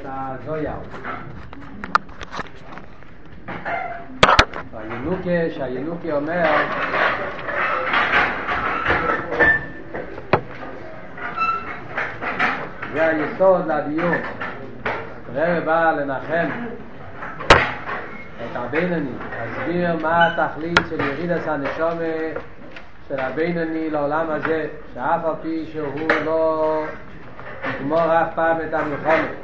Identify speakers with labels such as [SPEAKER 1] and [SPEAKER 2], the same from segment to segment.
[SPEAKER 1] את הזויה. הינוקה, שהינוקה אומר זה היסוד לדיון. רב בא לנחם את הבינני, להסביר מה התכלית של ירידת הנשומה של הבינני לעולם הזה, שאף על פי שהוא לא יגמור אף פעם את המלחמת.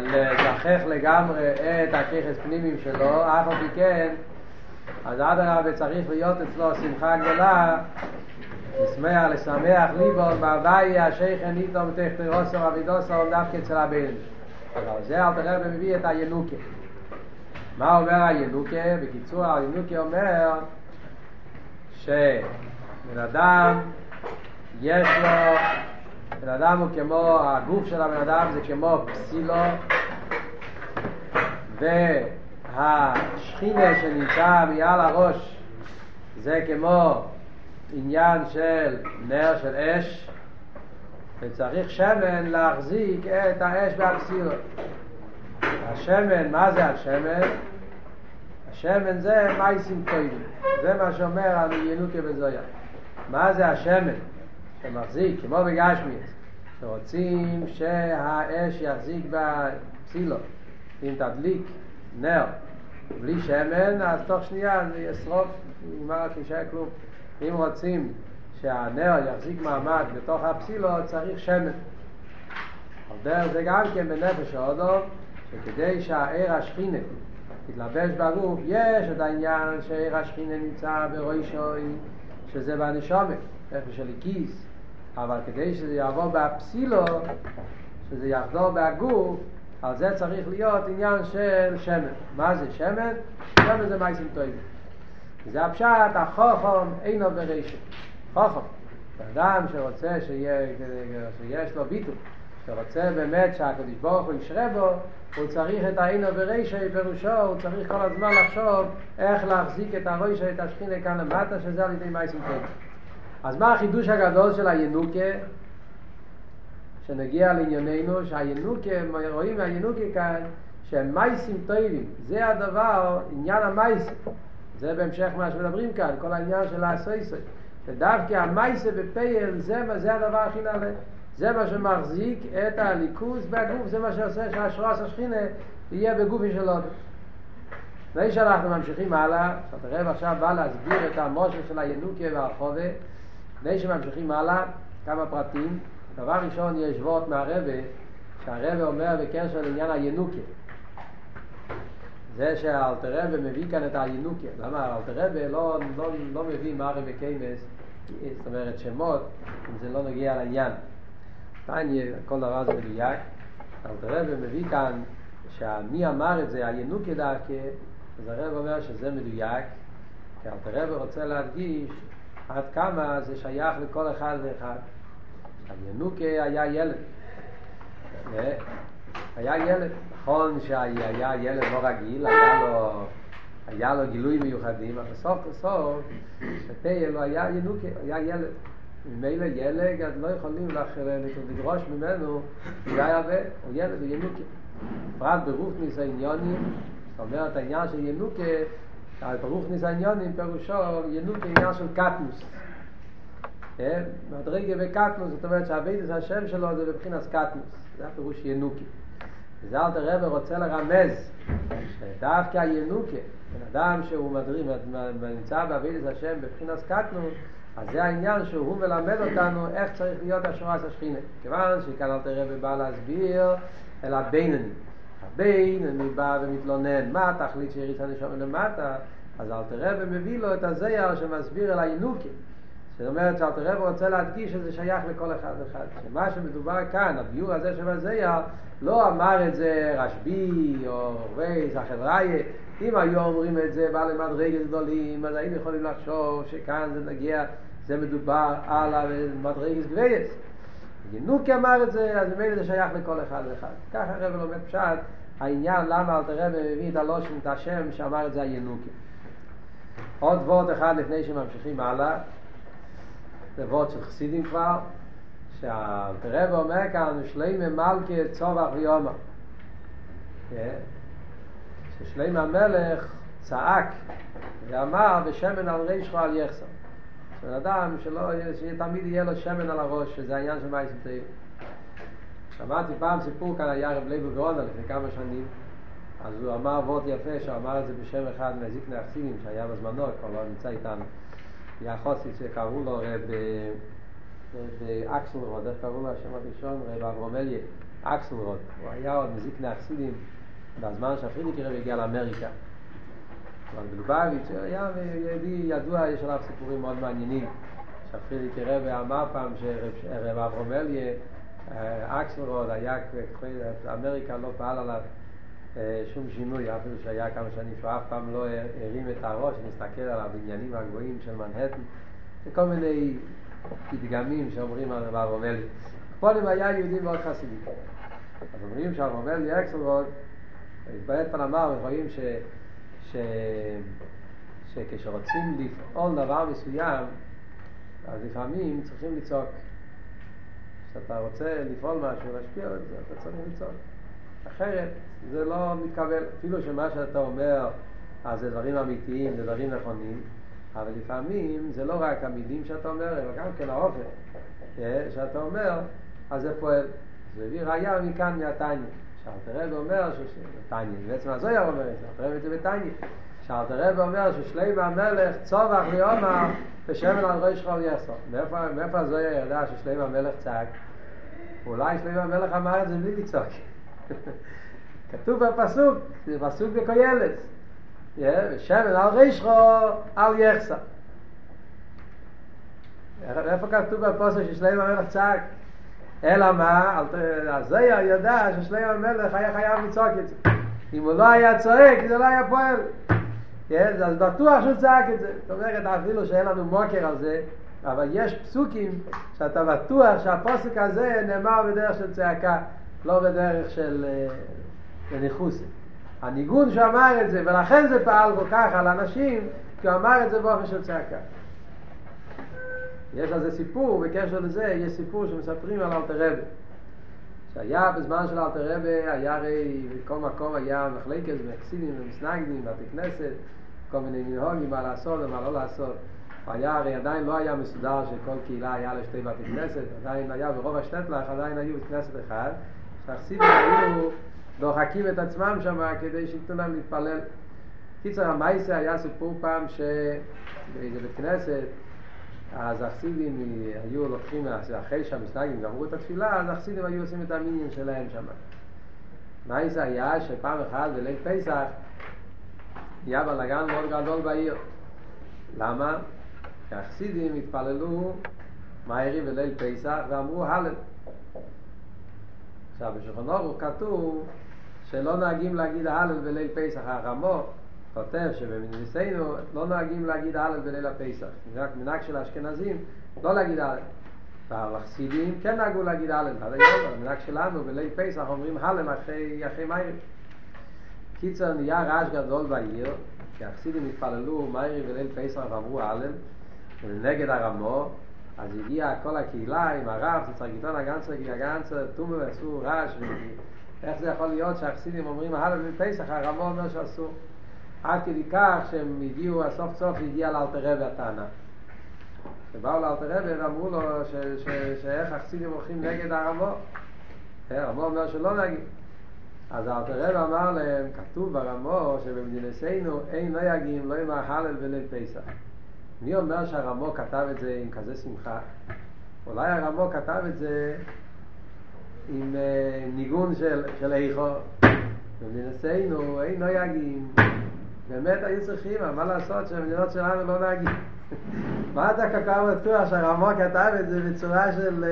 [SPEAKER 1] לזכח לגמרי את הכיכס פנימיים שלו, אף על פי כן, אז אדרבה צריך להיות אצלו שמחה גדולה, לשמח, לשמח ליבו, בהווי השייכן איתו תחתרוסו אבידוסו דווקא אצל הבן. אבל זה אל תראה ומביא את הינוקה. מה אומר הינוקה? בקיצור, הינוקה אומר שבן אדם יש לו בן אדם הוא כמו, הגוף של הבן אדם זה כמו פסילו והשכינה שנמצא מעל הראש זה כמו עניין של נר של אש וצריך שמן להחזיק את האש והפסילו השמן, מה זה השמן? השמן זה מייסים טובים זה מה שאומר ינוקה בזויה מה זה השמן? שמחזיק, כמו בגשמיאס, שרוצים שהאש יחזיק בפסילו, אם תדליק נר בלי שמן, אז תוך שנייה זה ישרוף, נגמר תישאר כלום. אם רוצים שהנר יחזיק מעמד בתוך הפסילו, צריך שמן. דרך זה גם כן בנפש האודו, שכדי שהעיר השכינה תתלבש בגוף, יש את העניין שעיר השכינה נמצא בראשוי, שזה בנשומת, נפש של הכיס, אבל כדי שזה יעבור באפסילו, שזה יחדור בהגוף, על זה צריך להיות עניין של שמן. מה זה שמן? שמן זה מייסים טובים. זה הפשט, החוכם אינו ברשת. חוכם. אדם שרוצה שיהיה, שיש לו ביטול, שרוצה באמת שהקדוש ברוך הוא ישרה בו, הוא צריך את האינו ברשע פירושו, הוא צריך כל הזמן לחשוב איך להחזיק את הראשה, את השכינה כאן למטה, שזה על ידי מייסים טובים. אז מה החידוש הגדול של הינוקה? שנגיע לענייננו, שהינוקה, רואים מהינוקה כאן, שהם מייסים טובים, זה הדבר, עניין המייסים. זה בהמשך מה שמדברים כאן, כל העניין של הסויסוי. שדווקא המייסה בפייל, זה, זה הדבר הכי נעלה. זה מה שמחזיק את הליכוז בגוף, זה מה שעושה שהשרוס השכינה יהיה בגופי של עוד. לפני שאנחנו ממשיכים הלאה, שאתה עכשיו בא להסביר את המושל של הינוקה והחובה, לפני שממשיכים הלאה, כמה פרטים. דבר ראשון, יש וורט מהרבה, שהרבה אומר בקשר לעניין הינוקה. זה שאלתרבה מביא כאן את הינוקה. למה אלתרבה לא, לא, לא מביא מרי וקיימס, זאת אומרת שמות, אם זה לא נגיע לעניין. תניא, כל דבר זה מדויק. אלתרבה מביא כאן שמי אמר את זה, הינוקה דווקא, אז הרב אומר שזה מדויק, כי אלתרבה רוצה להדגיש עד כמה זה שייך לכל אחד ואחד. הינוקה היה ילד. היה ילד. נכון שהיה ילד לא רגיל, היה לו, היה לו גילוי מיוחדים, אבל סוף סוף, שתהיה לו היה ינוקה, היה ילד. ממילא ילד, אז לא יכולים לדרוש ממנו, הוא היה הרבה, הוא ילד, הוא ינוקה. בפרט ברוך ניסיוניונים, זאת אומרת העניין של ינוקה, ברוך ניסיוניונים פירושו ינוקה עניין של קטנוס. מדרגה וקטנוס, זאת אומרת שהבית השם שלו זה בבחינת קטנוס, זה הפירוש ינוקי. וזה אל תראה ורוצה לרמז שדווקא ינוקי, בן אדם שהוא מדריג, נמצא בבית השם בבחינת קטנוס, אז זה העניין שהוא מלמד אותנו איך צריך להיות השורס השכינה. כיוון שכאן אל תראה ובא להסביר אל הבינני. הבינני בא ומתלונן, מה התכלית שיריץ הנשום למטה? אז אל תראה ומביא לו את הזייר שמסביר אל הינוקי. זאת אומרת שאלתר רב רוצה להדגיש שזה שייך לכל אחד ואחד. שמה שמדובר כאן, הביור הזה שבזייר, לא אמר את זה רשב"י או רייס, החבראי. אם היו אומרים את זה בעלי מדרגת גדולים, אז היינו יכולים לחשוב שכאן זה נגיע, זה מדובר על המדרגת גבייס. ינוקי אמר את זה, אז ממילא זה שייך לכל אחד ואחד. ככה הרב לומד פשט, העניין למה אלתר רב מביא את הלושן, את השם שאמר את זה הינוקי. עוד וורט אחד לפני שממשיכים הלאה. זה וורד של חסידים כבר, שהרב אומר כאן שלמה מלכה צובח ויומא ששלמה המלך צעק ואמר בשמן על רישך על יחסר בן אדם שלא, שתמיד יהיה לו שמן על הראש, שזה העניין של מייסים טייב. שמעתי פעם סיפור כאן, היה רב ליבו גרונה לפני כמה שנים, אז הוא אמר וורט יפה, שהוא אמר את זה בשם אחד מהזיקני החסינים שהיה בזמנו, כבר לא נמצא איתנו. היה חסיד שקראו לו רב אקסלרוד, איך קראו לו השם הראשון? רב אברומליה, אקסלרוד. הוא היה עוד מזקני החסידים בזמן שהפריערדיקער רבי הגיע לאמריקה. אבל בלובביץ' היה יהודי ידוע, יש עליו סיפורים מאוד מעניינים. שהפריערדיקער רבי אמר פעם שרב אברומליה, אקסלרוד, היה, אמריקה לא פעל עליו שום שינוי, אפילו שהיה כמה שנים שהוא אף פעם לא הרים את הראש, נסתכל על הבניינים הגבוהים של מנהטן, וכל מיני פתגמים שאומרים על רב אברומלי. פולים היה יהודי מאוד חסידי. אז אומרים שאברומלי אקסלרוד, התבעת פנמה, ורואים ש... ש... שכשרוצים לפעול דבר מסוים, אז לפעמים צריכים לצעוק. כשאתה רוצה לפעול משהו, להשפיע על זה, אתה צריך לצעוק. אחרת זה לא מתקבל. אפילו שמה שאתה אומר, אז זה דברים אמיתיים, זה דברים נכונים, אבל לפעמים זה לא רק המילים שאתה אומר, אלא גם כן האופן שאתה אומר, אז זה פועל. זה הביא ראייה מכאן מהתניא. שאלתרב אומר, תניא, בעצם הזויר אומר את זה, אלתרב את זה בתניא. שאלתרב אומר ששלם המלך צובח ויאמר ושמן על ראש חול יסו. מאיפה הזויר ידע ששלם המלך צעק? אולי שלם המלך אמר את זה בלי לצעוק. כתוב בפסוק, זה פסוק בקוילס. ושמן על רישכו על יחסה. איפה כתוב בפסוק ששלם המלך צעק? אלא מה? הזויר ידע ששלם המלך היה חייב לצעוק את זה. אם הוא לא היה צועק, זה לא היה פועל. אז בטוח שהוא צעק את זה. זאת אומרת, אפילו שאין לנו מוקר על זה, אבל יש פסוקים שאתה בטוח שהפוסק הזה נאמר בדרך של צעקה, לא בדרך של ניחוס. הניגון שאמר את זה, ולכן זה פעל כל כך על אנשים, כי הוא אמר את זה באופן של צעקה. יש על זה סיפור, בקשר לזה יש סיפור שמספרים על אלתר רבי. שהיה בזמן של אלתר רבי, היה הרי בכל מקום היה מחלקת ומקסינים ומסנגדים, בתי כנסת, כל מיני מנהוגים, מה לעשות ומה לא לעשות. היה הרי עדיין לא היה מסודר שכל קהילה היה לה שתי בתי כנסת, עדיין היה ברוב השטטלך, עדיין היו כנסת אחד, שהחסידים היו דוחקים את עצמם שם כדי שייתנו להם להתפלל. קיצר המייסה היה סיפור פעם שבאיזה בית כנסת אז החסידים היו לוקחים, אחרי שהמסנגים גמרו את התפילה, אז החסידים היו עושים את המיניון שלהם שם. מייסה היה שפעם אחת בליל פסח היה בלאגן מאוד גדול בעיר. למה? כי החסידים התפללו מהירי בליל פסח ואמרו הלל. עכשיו בשולחן אורוך כתוב שלא נוהגים להגיד הלל בליל פסח, הרמו כותב שבמניסינו לא נוהגים להגיד הלל בליל הפסח, זה רק מנהג של האשכנזים לא להגיד הלל. והחסידים כן נהגו להגיד הלל, עד היום המנהג שלנו בליל פסח אומרים הלל אחרי, אחרי מאיר. קיצר נהיה רעש גדול בעיר, כי החסידים התפללו מאירי בליל פסח ואמרו הלל, נגד הרמו, אז הגיעה כל הקהילה עם הרב, צצרגיטון הגנצר, הגנצר, תומו ועשו רעש, איך זה יכול להיות שהחסידים אומרים הלל בפסח, הרמו אומר שאסור. עד כדי כך שהם הגיעו, הסוף סוף הגיע לאלתר רבי הטענה. שבאו לאלתר רבי ואמרו לו שאיך החסידים הולכים נגד הרמו. הרמו אומר שלא נגיד. אז אלתר רבי אמר להם, כתוב ברמו שבמדינתנו אין לא יגים, לא יאמר הלל בליל פסח. מי אומר שהרמו כתב את זה עם כזה שמחה? אולי הרמו כתב את זה עם ניגון של, איכו. במדינתנו אין לא יגים. באמת היו צריכים, מה לעשות שהמדינות שלנו לא נהגים? מה אתה כל כך בטוח שהרמו כתב את זה בצורה של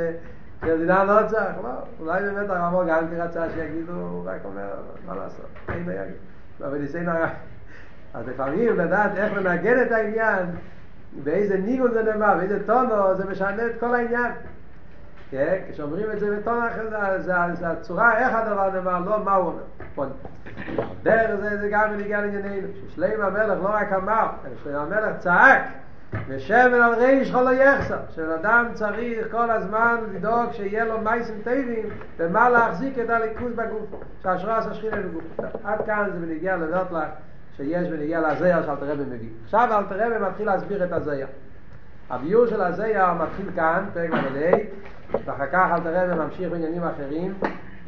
[SPEAKER 1] שהמדינה לא צריך? לא, אולי באמת הרמו גם כרצה שיגידו, הוא רק אומר, מה לעשות, אין לא יגיד. אבל ניסינו הרב. אז לפעמים לדעת איך לנגן את העניין, באיזה ניגון זה נאמר, באיזה טונו, זה משנה את כל העניין. כשאומרים את זה בטון אחר, זה הצורה איך הדבר נאמר, לא מה הוא אומר. דרך זה, זה גם בניגיע לענייננו, ששלם המלך לא רק אמר, אלא שלם המלך צעק, ושמן על ריש חולו יחסר, שאדם צריך כל הזמן לדאוג שיהיה לו מייסים טבעים ומה להחזיק את הליכוז בגוף, שהשרוס השכינה בגוף. עד כאן זה בנגיע לדעות לך שיש בנגיע לזייר שאלתר רבי מביא. עכשיו אלתר רבי מתחיל להסביר את הזייר. הביור של הזייר מתחיל כאן, פרק מלא, ואחר כך אלתר רבי ממשיך בעניינים אחרים,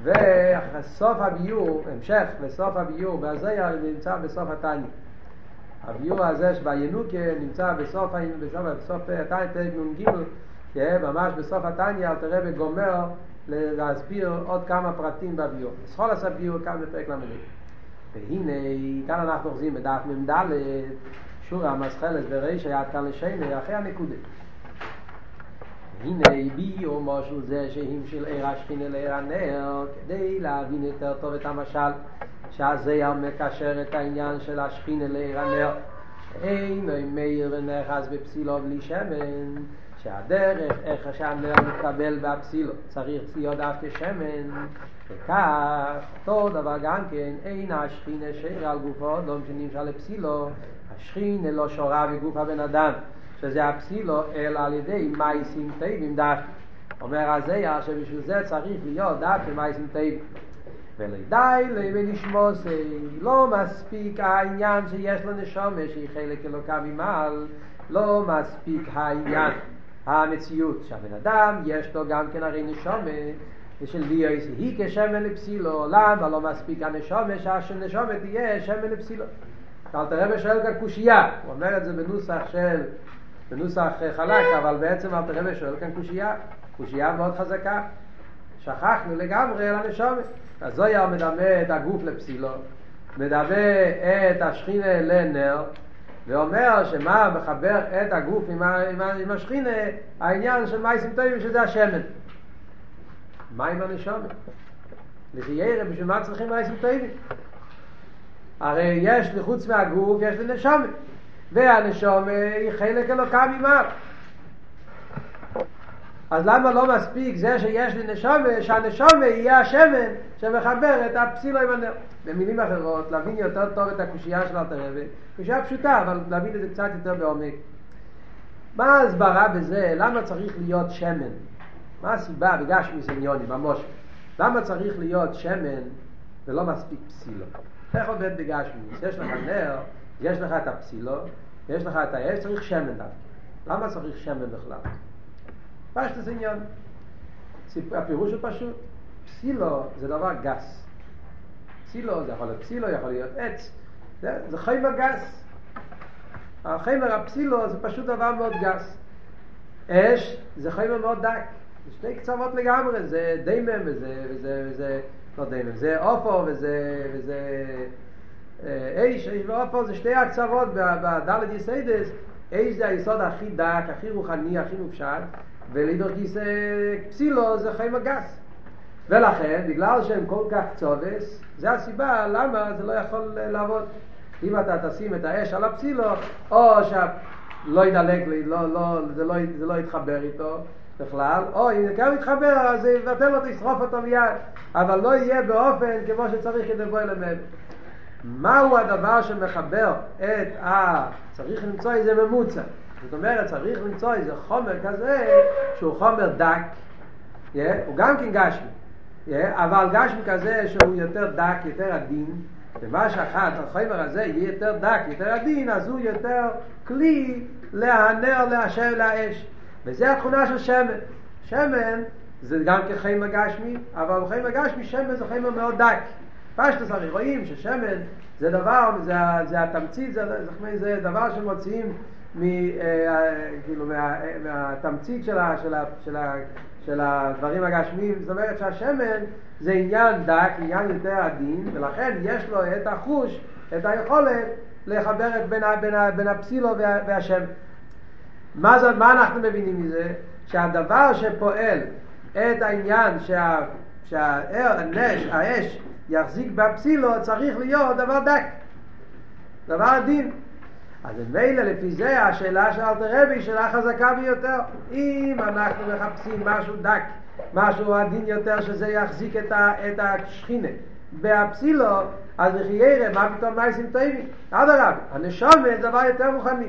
[SPEAKER 1] וסוף הביור, המשך לסוף הביור והזייר נמצא בסוף התניא. הביור הזה שבינוקה נמצא בסוף, בסוף, בסוף התניא, פרק נ"ג, כן, ממש בסוף התניא, אל תראה וגומר להסביר עוד כמה פרטים בביור. סחול עשה ביור כאן בפרק ל"ה. והנה, כאן אנחנו אוחזים בדף מ"ד, שורה המסחלת בריש היה כאן לשני, אחרי הנקודה. הנה ביור משהו זה שהמשל עיר השכינה לעיר הנר, כדי להבין יותר טוב את המשל. שהזייר מקשר את העניין של השכינה לעיר הנר שאין מאיר ונכס בפסילו בלי שמן שהדרך איך שהנר מתקבל בפסילו צריך להיות דווקא שמן וכך אותו דבר גם כן אין השכינה שיר על גופו לא משנים שעל פסילו השכינה לא שורה בגוף הבן אדם שזה הפסילו אלא על ידי מייסים טייבים דווקא אומר הזייר שבשביל זה צריך להיות דווקא מייסים טייבים ולידי לבי נשמוסי לא מספיק העניין שיש לו נשומה שהיא חלק אלוקה ממעל לא מספיק העניין. המציאות שהבן אדם יש לו גם כן הרי נשומה ושל ליאויס היא כשמן לפסילו למה לא מספיק הנשומה? שהנשומה תהיה שמן לפסילו אל תראה ושואל כאן קושייה הוא אומר את זה בנוסח של בנוסח חלק אבל בעצם אל תראה ושואל כאן קושייה קושייה מאוד חזקה שכחנו לגמרי על הנשומת אז זויר מדמה את הגוף לפסילו, מדמה את השכינה לנר, ואומר שמה מחבר את הגוף עם, עם, עם השכינה, העניין של מייסים טובים שזה השמן. מה עם הנשומת? לפי ירא, בשביל מה צריכים מייסים טובים? הרי יש לי חוץ מהגוף, יש לי והנשומת היא חלק אלוקה ממעל. אז למה לא מספיק זה שיש לי נשומה, שהנשומה יהיה השמן שמחבר את הפסילו עם הנר. במילים אחרות, להבין יותר טוב את הקושייה של אלתר רבי, קושייה פשוטה, אבל להבין את זה קצת יותר בעומק. מה ההסברה בזה? למה צריך להיות שמן? מה הסיבה בגשמי סניוני, ממש? למה צריך להיות שמן ולא מספיק פסילו? איך עובד בגשמי? יש לך נר, יש לך את הפסילו, יש לך את האש, צריך שמן דווקא. למה צריך שמן בכלל? פשטוס עניין. הפירוש הוא פשוט. פסילו זה דבר גס. פסילו זה יכול להיות פסילו, יכול להיות עץ. זה, זה חיימר גס. החיימר הפסילו זה פשוט דבר מאוד גס. אש זה חיימר מאוד דק. זה שתי קצוות לגמרי, זה דיימם וזה, וזה, וזה, לא דיימם, זה אופו וזה, וזה אש, אש ואופו זה שתי הקצוות בדלת יסיידס, אש זה היסוד הכי דק, הכי רוחני, הכי מופשט, ולידור גיס פסילו זה חיים הגס. ולכן בגלל שהם כל כך צובס זה הסיבה למה זה לא יכול לעבוד. אם אתה תשים את האש על הפסילו או שלא ידלק לי לא, לא, זה, לא, זה לא יתחבר איתו בכלל או אם זה גם יתחבר אז זה יבטל אותו ישרוף אותו מיד. אבל לא יהיה באופן כמו שצריך כדי בוא ילמד מהו הדבר שמחבר את ה... צריך למצוא איזה ממוצע זאת אומרת, צריך למצוא איזה חומר כזה שהוא חומר דק, yeah, הוא גם כן גשמי, yeah, אבל גשמי כזה שהוא יותר דק, יותר עדין, ומה שאחת, החומר הזה יהיה יותר דק, יותר עדין, אז הוא יותר כלי להנר, לאשר, לאש. וזה התכונה של שמן. שמן זה גם כחומר גשמי, אבל חומר גשמי, שמן זה חומר מאוד דק. פשטוס הרי רואים ששמן זה דבר, זה, זה התמצית, זה, זה, זה דבר שמוציאים מ, אה, כאילו מה, מהתמצית של, ה, של, ה, של, ה, של הדברים הגשמיים, זאת אומרת שהשמן זה עניין דק, עניין יותר עדין, ולכן יש לו את החוש, את היכולת לחבר את בין, בין, בין הפסילו וה, והשמן. מה, זאת, מה אנחנו מבינים מזה? שהדבר שפועל את העניין שה, שהאש האש יחזיק בפסילו צריך להיות דבר דק, דבר עדין. אז מילא לפי זה השאלה של אלתר רבי היא שאלה חזקה ביותר. אם אנחנו מחפשים משהו דק, משהו עדין יותר שזה יחזיק את, ה, את השכינה והפסילו, אז לכי ירא, מה פתאום מייסים טובים? אדרבה, הנשום זה דבר יותר רוחני.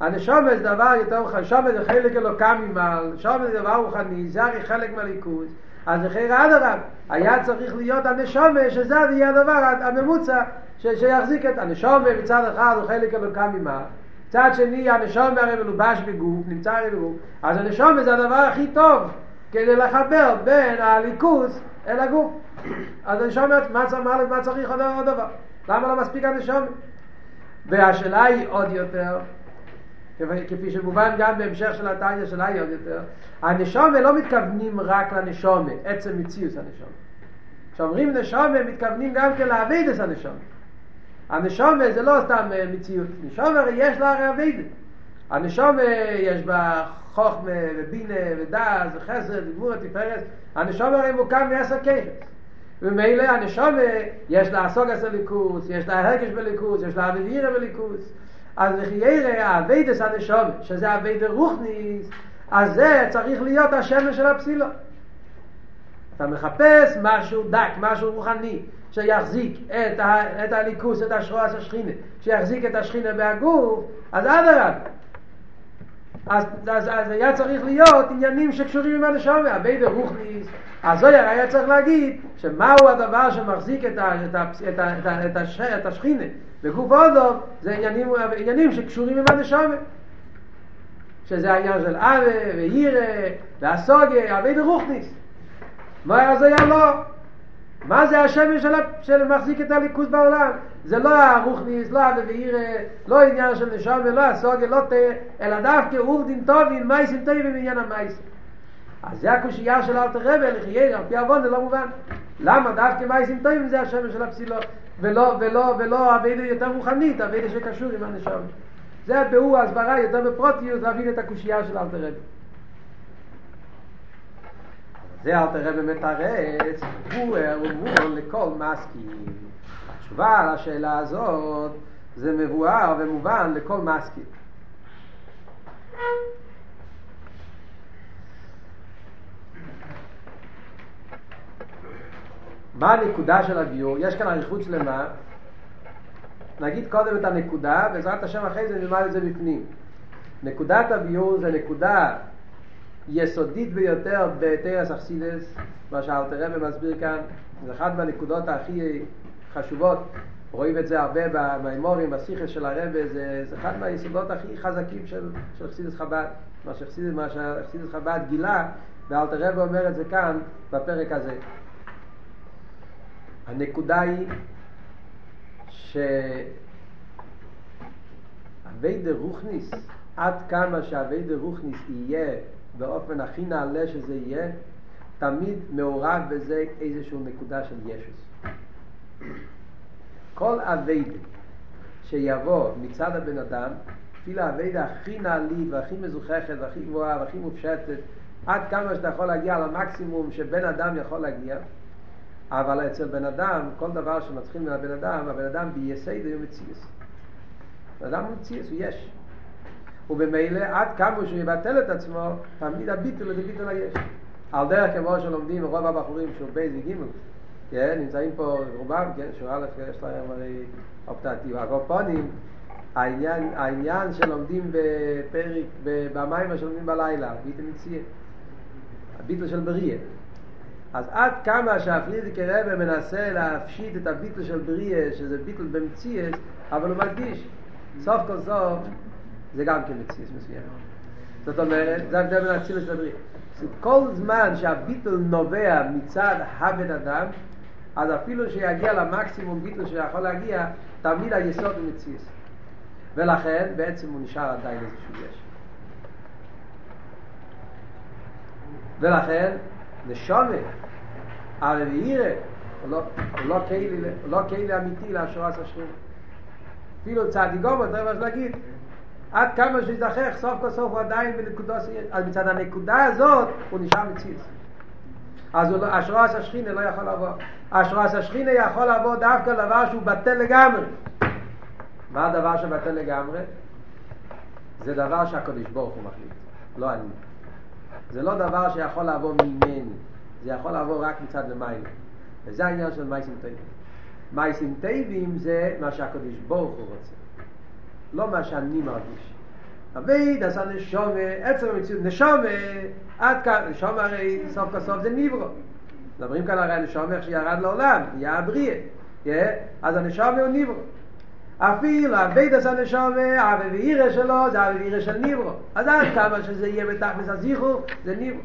[SPEAKER 1] הנשומה זה דבר יותר רוחני, נשומה זה חלק אלוקה ממעל, נשומה זה דבר רוחני, זה הרי חלק מהליכוז. אז לכן אדרם, היה צריך להיות הנשומה, שזה יהיה הדבר הממוצע ש- שיחזיק את הנשומה מצד אחד הוא חלק אלוקה ממעל. מצד שני הנשומה הרי מלובש בגוף, נמצא הרי בגוף, אז הנשומה זה הדבר הכי טוב כדי לחבר בין האלוקות אל הגוף. אז הנשמה, מה, מה, מה צריך עוד דבר? למה לא מספיק הנשמה? והשאלה היא עוד יותר, כפי שמובן גם בהמשך של התניא שלה היא עוד יותר, הנשמה לא מתכוונים רק לנשמה, עצם מציאות הנשמה. כשאומרים נשמה מתכוונים גם כן לעבודת הנשמה. הנשמה זה לא סתם מציאות, נשמה הרי יש לה הרי עבודת. הנשומה יש בה חוכמה ובינה ודעת וחסד וגבורה תפארת, הנשומה הרי מוקם מעשר כיחס. ומילא הנשומה יש לה הסוגס הליכוס, יש לה הרגש בליכוס, יש לה אבירה בליכוס. אז לחיירה האביידס הנשומה, שזה אביידה רוחניס, אז זה צריך להיות השמן של הפסילה. אתה מחפש משהו דק, משהו רוחני, שיחזיק את, ה, את הליכוס, את השרועס השכינה, שיחזיק את השכינה בהגוף, אז אדרבה. אז, אז, אז היה צריך להיות עניינים שקשורים עם הנשומה, אביידה רוחניס. אז זויר היה צריך להגיד שמהו הדבר שמחזיק את, ה, את, ה, את, ה, את, ה, את, הש, את השכינה בגוף אודוב, זה עניינים, עניינים שקשורים עם הנשומה. שזה העניין של אבה ואירה והסוגיה, אביידה רוחניס. מה אז היה לא? מה זה השמש של, של מחזיק את הליכוז בעולם? זה לא הרוחניס, לא ואירה, לא עניין של נשום ולא הסוגיה, לא תה, אלא דווקא עובדין טובים, מייסים טובים בעניין המייסים. אז זה הקושייה של אלתר רבי, לחייר, על פי אבון זה לא מובן. למה דווקא מייסים טובים זה השמש של הפסילות, ולא, ולא, ולא אבידה יותר רוחנית, אבידה שקשור עם הנשום. זה הביאור ההסברה יותר בפרוטיות להבין את הקושייה של אלתר רבי. זה אל תראה במתרץ, הוא הוא לכל מסכים. התשובה לשאלה הזאת זה מבואר ומובן לכל מסכים. מה הנקודה של הביור? יש כאן אריכות שלמה. נגיד קודם את הנקודה, בעזרת השם אחרי זה נלמד את זה בפנים. נקודת הביור זה נקודה יסודית ביותר בתרס אכסידס, מה שאלתר רבי מסביר כאן, זה אחת מהנקודות הכי חשובות, רואים את זה הרבה במימורים, בשיחס של הרבי, זה, זה אחד מהיסודות הכי חזקים של, של אכסידס חב"ד, מה שאכסידס, חב"ד גילה, ואלתר רבי אומר את זה כאן, בפרק הזה. הנקודה היא שאבי רוחניס, עד כמה שאבי רוחניס יהיה באופן הכי נעלה שזה יהיה, תמיד מעורב בזה איזושהי נקודה של ישוס. כל אביידה שיבוא מצד הבן אדם, אפילו האביידה הכי נעלית והכי מזוכחת והכי גבוהה והכי מופשטת, עד כמה שאתה יכול להגיע למקסימום שבן אדם יכול להגיע, אבל אצל בן אדם, כל דבר שמתחיל מהבן אדם, הבן אדם ביסיידו הוא מציאס. בן אדם מציאס, הוא יש. ובמילא עד כמה שהוא יבטל את עצמו, תמיד הביטול זה ביטול היש. על דרך כמו שלומדים רוב הבחורים שהוא בייז וגימל, כן, נמצאים פה רובם, כן, שהוא א' יש להם הרי אופטטיב, הקופונים, העניין, העניין שלומדים בפרק, במים שלומדים בלילה, ביטל מציאה, הביטול של בריאה. אז עד כמה שהפרידיקי רבי מנסה להפשיט את הביטל של בריאה, שזה ביטל במציאס, אבל הוא מדגיש, סוף כל סוף, זה גם כן מציאס מסוים. זאת אומרת, זה ההבדל בין אצילוס לבריאה. כל זמן שהביטל נובע מצד הבן אדם, אז אפילו שיגיע למקסימום ביטל שיכול להגיע, תמיד היסוד הוא מציאס. ולכן בעצם הוא נשאר עדיין איזשהו יש. ולכן, נשומה, הרביעירה, הוא לא כלי אמיתי להשורס השכינה. אפילו אתה יודע מה להגיד, עד כמה שיזכח, סוף כל סוף הוא עדיין בנקודו אז מצד הנקודה הזאת הוא נשאר מציץ. אז השרועס השכינה לא יכול לעבור. השרועס השכינה יכול לעבור דווקא דבר שהוא בטל לגמרי. מה הדבר שבטל לגמרי? זה דבר שהקדוש ברוך הוא מחליט, לא אני. זה לא דבר שיכול לעבור ממני, זה יכול לעבור רק מצד למעלה. וזה העניין של מייסים טייבים. מייסים טייבים זה מה שהקדוש ברוך הוא רוצה. לא מה שאני מרגיש. אבייד אז הנשום עצם המציאות נשום עד כאן נשום הרי סוף כסוף זה ניברו מדברים כאן הרי הנשום איך שירד לעולם נהיה הבריאה אז הנשום הוא ניברו אפילו אבייד אז הנשום האווירה שלו זה האווירה של ניברו אז עד כמה שזה יהיה בתכלס הזיכו זה ניברו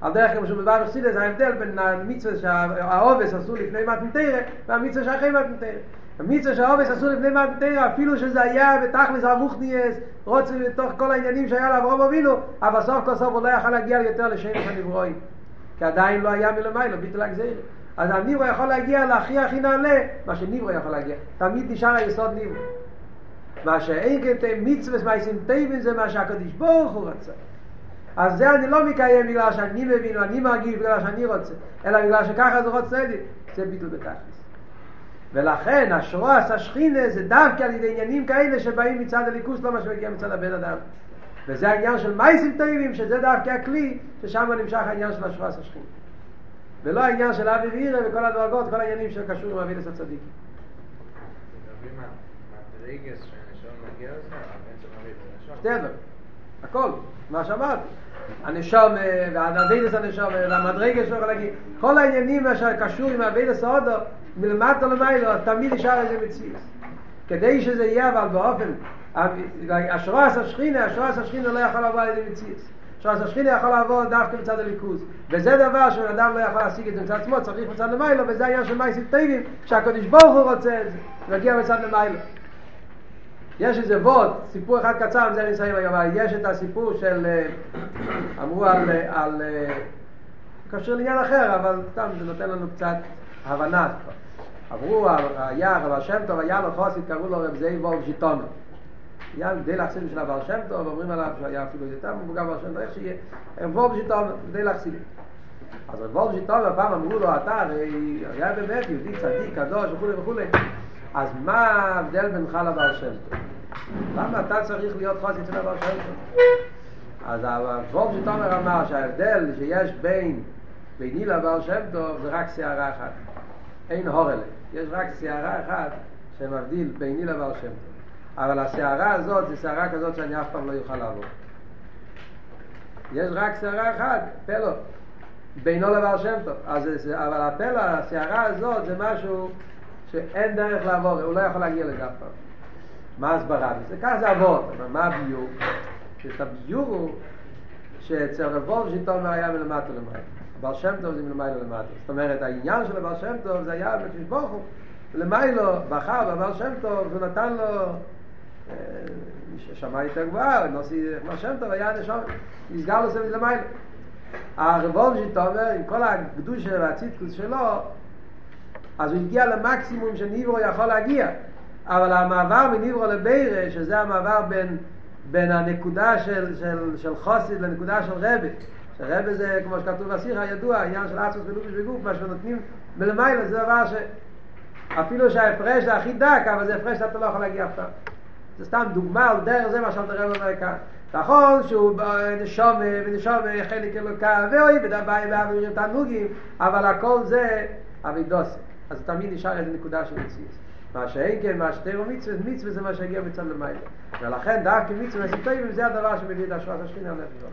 [SPEAKER 1] על דרך כמו שמדבר בחסידה זה ההבדל בין המצווה שהעובס עשו לפני מתנתרא והמצווה שאחרי מתנתרא המצווה שהעובס עשו לפני מתנתרא אפילו שזה היה בתכלס הרוחניאס רוצה בתוך כל העניינים שהיה לאברום אבינו אבל סוף כל סוף הוא לא יכול להגיע יותר לשמש הנברואים. כי עדיין לא היה מלמיילו ביטל הגזירה. אז הניברו יכול להגיע להכי הכי נעלה מה שניברו יכול להגיע. תמיד נשאר היסוד ניברו. מה שאין כתב מצווה מייסים טייבן זה מה שהקדוש ברוך הוא רצה. אז זה אני לא מקיים בגלל שאני מבין ואני מרגיש בגלל שאני רוצה אלא בגלל שככה זה רוצה לי. זה ביטול בתכלס ולכן השרועס השכינה זה דווקא על ידי עניינים כאלה שבאים מצד הליכוס לא מה שמגיע מצד הבן אדם. וזה העניין של מייסים טובים שזה דווקא הכלי ששם נמשך העניין של השרועס השכינה. ולא העניין של אבי ואירה וכל הדרגות כל העניינים שקשור עם אבילס הצדיק הכל, מה שאמרתי. הנשום והאבילס הנשום והמדרגה שלו להגיד. כל העניינים שקשור עם אבילס ההודו מלמטה למיילו תמיד נשאר איזה מציאות. כדי שזה יהיה אבל באופן השרועס השכינה השרועס השכינה לא יכול לבוא על ידי מציאות. השרועס השכינה יכול לעבור דווקא מצד הליכוז. וזה דבר שבן אדם לא יכול להשיג את זה מצד עצמו צריך מצד למיילו וזה העניין של מייסים טייבים שהקדוש ברוך הוא רוצה את זה ומגיע מצד למיילו יש איזה ווד, סיפור אחד קצר, זה אני אסיים היום, יש את הסיפור של, אמרו על, על, קשור לעניין אחר, אבל סתם זה נותן לנו קצת הבנה. עברו, היה רב השם טוב, היה לו חוסית, קראו לו רב זאב וולף ז'יטונו. היה די לחסידים של הבר שם טוב, אומרים עליו שהיה אפילו יותר מבוגר בר שם טוב, איך שיהיה, רב וולף ז'יטונו, די לחסידים. אז רב וולף ז'יטונו, פעם אמרו לו, אתה הרי היה באמת יהודי צדיק, קדוש וכו' וכו', אז מה ההבדל בינך לבר שם טוב? למה אתה צריך להיות חוסי אצל הבר שם טוב? אז הרב שתומר אמר שההבדל שיש בין ביני לבר שם טוב זה רק שערה אחת אין הורלה יש רק שערה אחת שמבדיל ביני לבר שם טוב אבל השערה הזאת זה שערה כזאת שאני אף פעם לא יוכל לעבור יש רק שערה אחת, פלו בינו לבר שם טוב אז, אבל הפלו, השערה הזאת זה משהו שאין דרך לעבור, הוא לא יכול להגיע לזה אף פעם. מה הסברה בזה? כך זה אבות, אבל מה הביור? שאת הביור הוא שאצל רבוב שיטון היה מלמטה למטה. בר שם טוב זה מלמטה למטה. זאת אומרת, העניין של הבר שם טוב זה היה בקדוש ברוך הוא. ולמיילו בחר בבר שם טוב ונתן לו שמע יותר גבוהה, נוסי בר שם טוב היה נשום, נסגר לו סביב למיילו. הרבוב שיטון עם כל הקדוש והציטקוס שלו אז הוא הגיע למקסימום שניברו יכול להגיע אבל המעבר מניברו לבירה שזה המעבר בין, בין הנקודה של, של, של חוסית לנקודה של רבי שרבי זה כמו שכתוב בשיחה הידוע העניין של עצמוס ולובש בגוף מה שנותנים מלמיילה זה דבר שאפילו שההפרש זה הכי דק אבל זה הפרש שאתה לא יכול להגיע אף פעם זה סתם דוגמה על דרך זה מה שאתה רב אומר כאן נכון שהוא נשום ונשום חלק אלוקה ואוי ודבאי ואווירים תענוגים אבל הכל זה אבידוסק אז תמיד נשאר איזה נקודה של מציאות. מה שאין כן, מה שתירו מצווה, מצווה זה מה שהגיע מצד למעלה. ולכן דווקא מצווה, זה הדבר שמביא את השוואת השכינה הנפש.